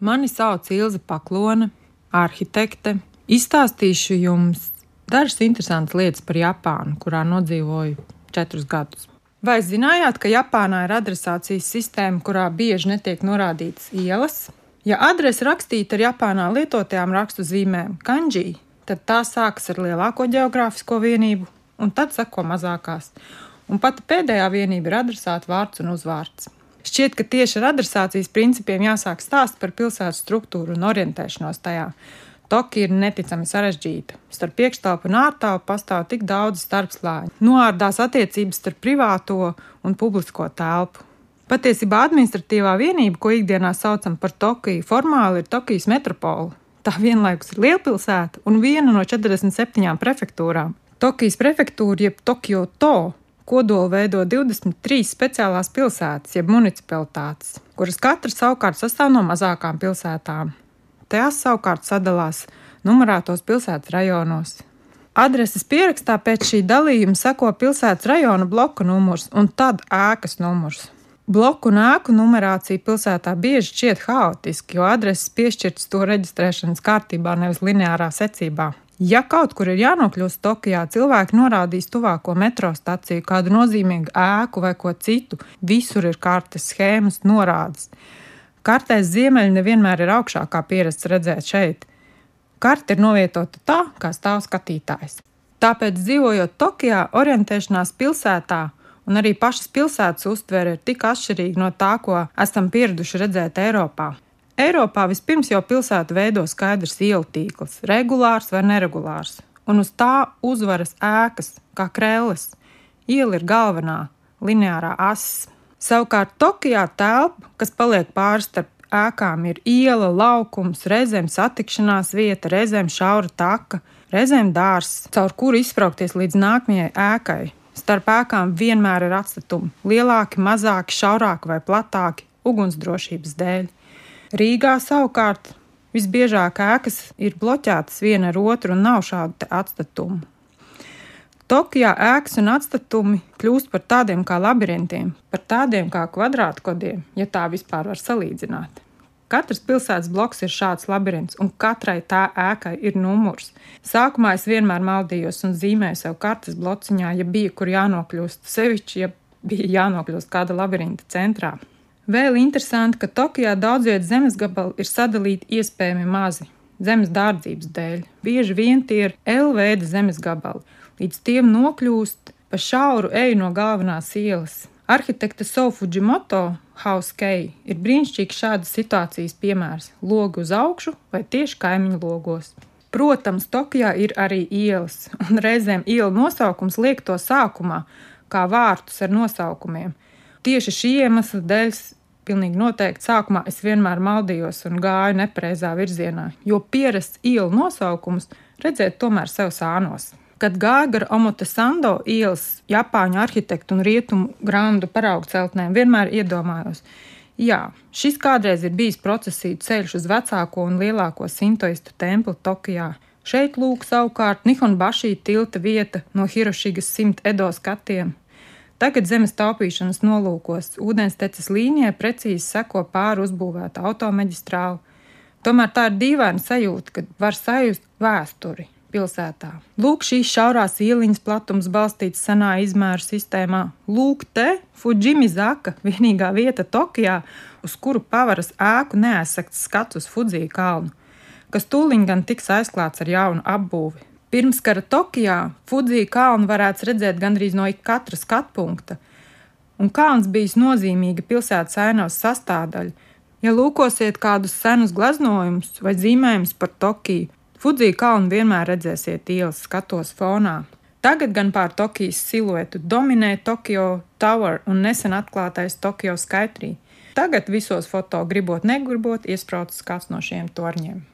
Mani sauc Ilza Paklone, arhitekte. Izstāstīšu jums dažas interesantas lietas par Japānu, kurā nodzīvoju četrus gadus. Vai zinājāt, ka Japānā ir adresācijas sistēma, kurā bieži netiek norādītas ielas? Ja adrese rakstīta ar Japānā lietotajām rakstu zīmēm kanji, tad tā sākas ar lielāko geogrāfisko vienību, un tad seko mazākās. Un pati pēdējā vienība ir adresāta vārds un uzvārds. Šķiet, ka tieši ar adresācijas principiem jāsāk stāst par pilsētas struktūru un orientēšanos tajā. Tokija ir neticami sarežģīta. Starp priekšstāvu un ārtāvu pastāv tik daudz starpslāņu. Noārdās attiecības starp privāto un publisko telpu. Patiesībā administratīvā vienība, ko ikdienā saucam par Tokiju, formāli ir Tokijas metropola. Tā vienlaikus ir lielpilsēta un viena no 47 prefektūrām. Tokijas prefektūra, jeb Tokio To, kodolu veido 23 speciālās pilsētas, jeb municipalitātes, kuras katra savukārt sastāv no mazākām pilsētām. Tās savukārt sadalās numurētos pilsētas rajonos. Adreses pierakstā pēc šī dalījuma seko pilsētas rajona bloku numurs un tad ēkas numurs. Bloku un ēku numerācija pilsētā bieži šķiet haotiski, jo adreses piešķirtas to reģistrēšanas kārtībā, nevis lineārā secībā. Ja kaut kur ir jānokļūst Tokijā, cilvēki norādīs tuvāko metro staciju, kādu nozīmīgu ēku vai ko citu. Visur ir kartes, schēmas, norādes. Kartēs ziemeļi nevienmēr ir augšā, kā pierasts redzēt šeit. Karte ir novietota tā, kā stāv skatītājs. Tāpēc, dzīvojot Tokijā, orientēšanās pilsētā un arī pašas pilsētas uztvere ir tik atšķirīga no tā, ko esam pieraduši redzēt Eiropā. Eiropā vispirms jau pilsētu veido skaidrs ielu tīkls, regulārs vai neregulārs, un uz tā uzvaras ēkas, kā krēles. Iela ir galvenā, lineārā asis. Savukārt Tokijā telpa, kas paliek pāri starp ēkām, ir iela, laukums, reizēm satikšanās vieta, reizēm šaura taka, reizēm dārzs, caur kuru izbraukties līdz nākamajai ēkai. Starp ēkām vienmēr ir atstatumi - lielāki, mazāki, šaurāki vai platāki ugunsdrošības dēļ. Rīgā savukārt visbiežāk ēkas ir bloķētas viena ar otru un nav šādu atstatumu. Tokijā ēkas un atstatumi kļūst par tādiem kā labirintiem, par tādiem kā kvadrātkodiem, ja tā vispār var salīdzināt. Katrs pilsētas bloks ir šāds labirints, un katrai tā ēkai ir numurs. Sākumā es vienmēr maldījos un zīmēju sev kartes blociņā, ja bija kur jānokļūst, sevišķi, ja bija jānokļūst kāda labirinta centrā. Vēl interesanti, ka Tokijā daudz vietu zemes gabali ir sadalīti iespējami mazi zemes dārdzības dēļ. Bieži vien tie ir L veida zemes gabali, līdz tiem nokļūst pa šauru eju no galvenās ielas. Arhitekta Sofujimoto House Kei ir brīnišķīgs šādas situācijas piemērs - logi uz augšu vai tieši kaimiņu logos. Protams, Tokijā ir arī ielas, un reizēm ielu nosaukums liek to sākumā, kā vārtus ar nosaukumiem. Tieši šī iemesla dēļ Pilnīgi noteikti sākumā es vienmēr maldījos un gāju nepareizā virzienā, jo pierasts ielu nosaukums redzēt tomēr sev sānos. Kad gāju gar Omote Sando ielas, Japāņu arhitektu un rietumu grandu paraugu celtnēm, vienmēr iedomājos, jā, šis kādreiz ir bijis procesītu ceļš uz vecāko un lielāko sintoistu templi Tokijā. Šeit lūk savukārt Nihonbašī tilta vieta no Hirošigas simt edo skatiem, Tagad zemes taupīšanas nolūkos ūdensteces līnijai precīzi seko pāri uzbūvēta automaģistrāla. Tomēr tā ir dīvaina sajūta, kad var sajust vēsturi pilsētā. Lūk, šīs šaurās ieliņas platums balstīts senā izmēru sistēmā. Lūk, te Fujimizaka, vienīgā vieta Tokijā, uz kuru pavaras ēku neaizsakts skats uz Fudziju kalnu, kas tūlīt gan tiks aizklāts ar jaunu apbūvi. Pirmskara Tokijā Fudzija kalnu varētu redzēt gandrīz no katra skatu punkta, un kalns bijis nozīmīga pilsētas ainavas sastāvdaļa. Ja lūkosiet kādus senus gleznojumus vai zīmējumus par Tokiju, Fudzija kalnu vienmēr redzēsiet ielas skatos fonā. Tagad gan pār Tokijas siluetu dominē Tokio Tower un nesen atklātais Tokio Skytree. Tagad visos foto gribot negribot iesprāstīts kāds no šiem torņiem.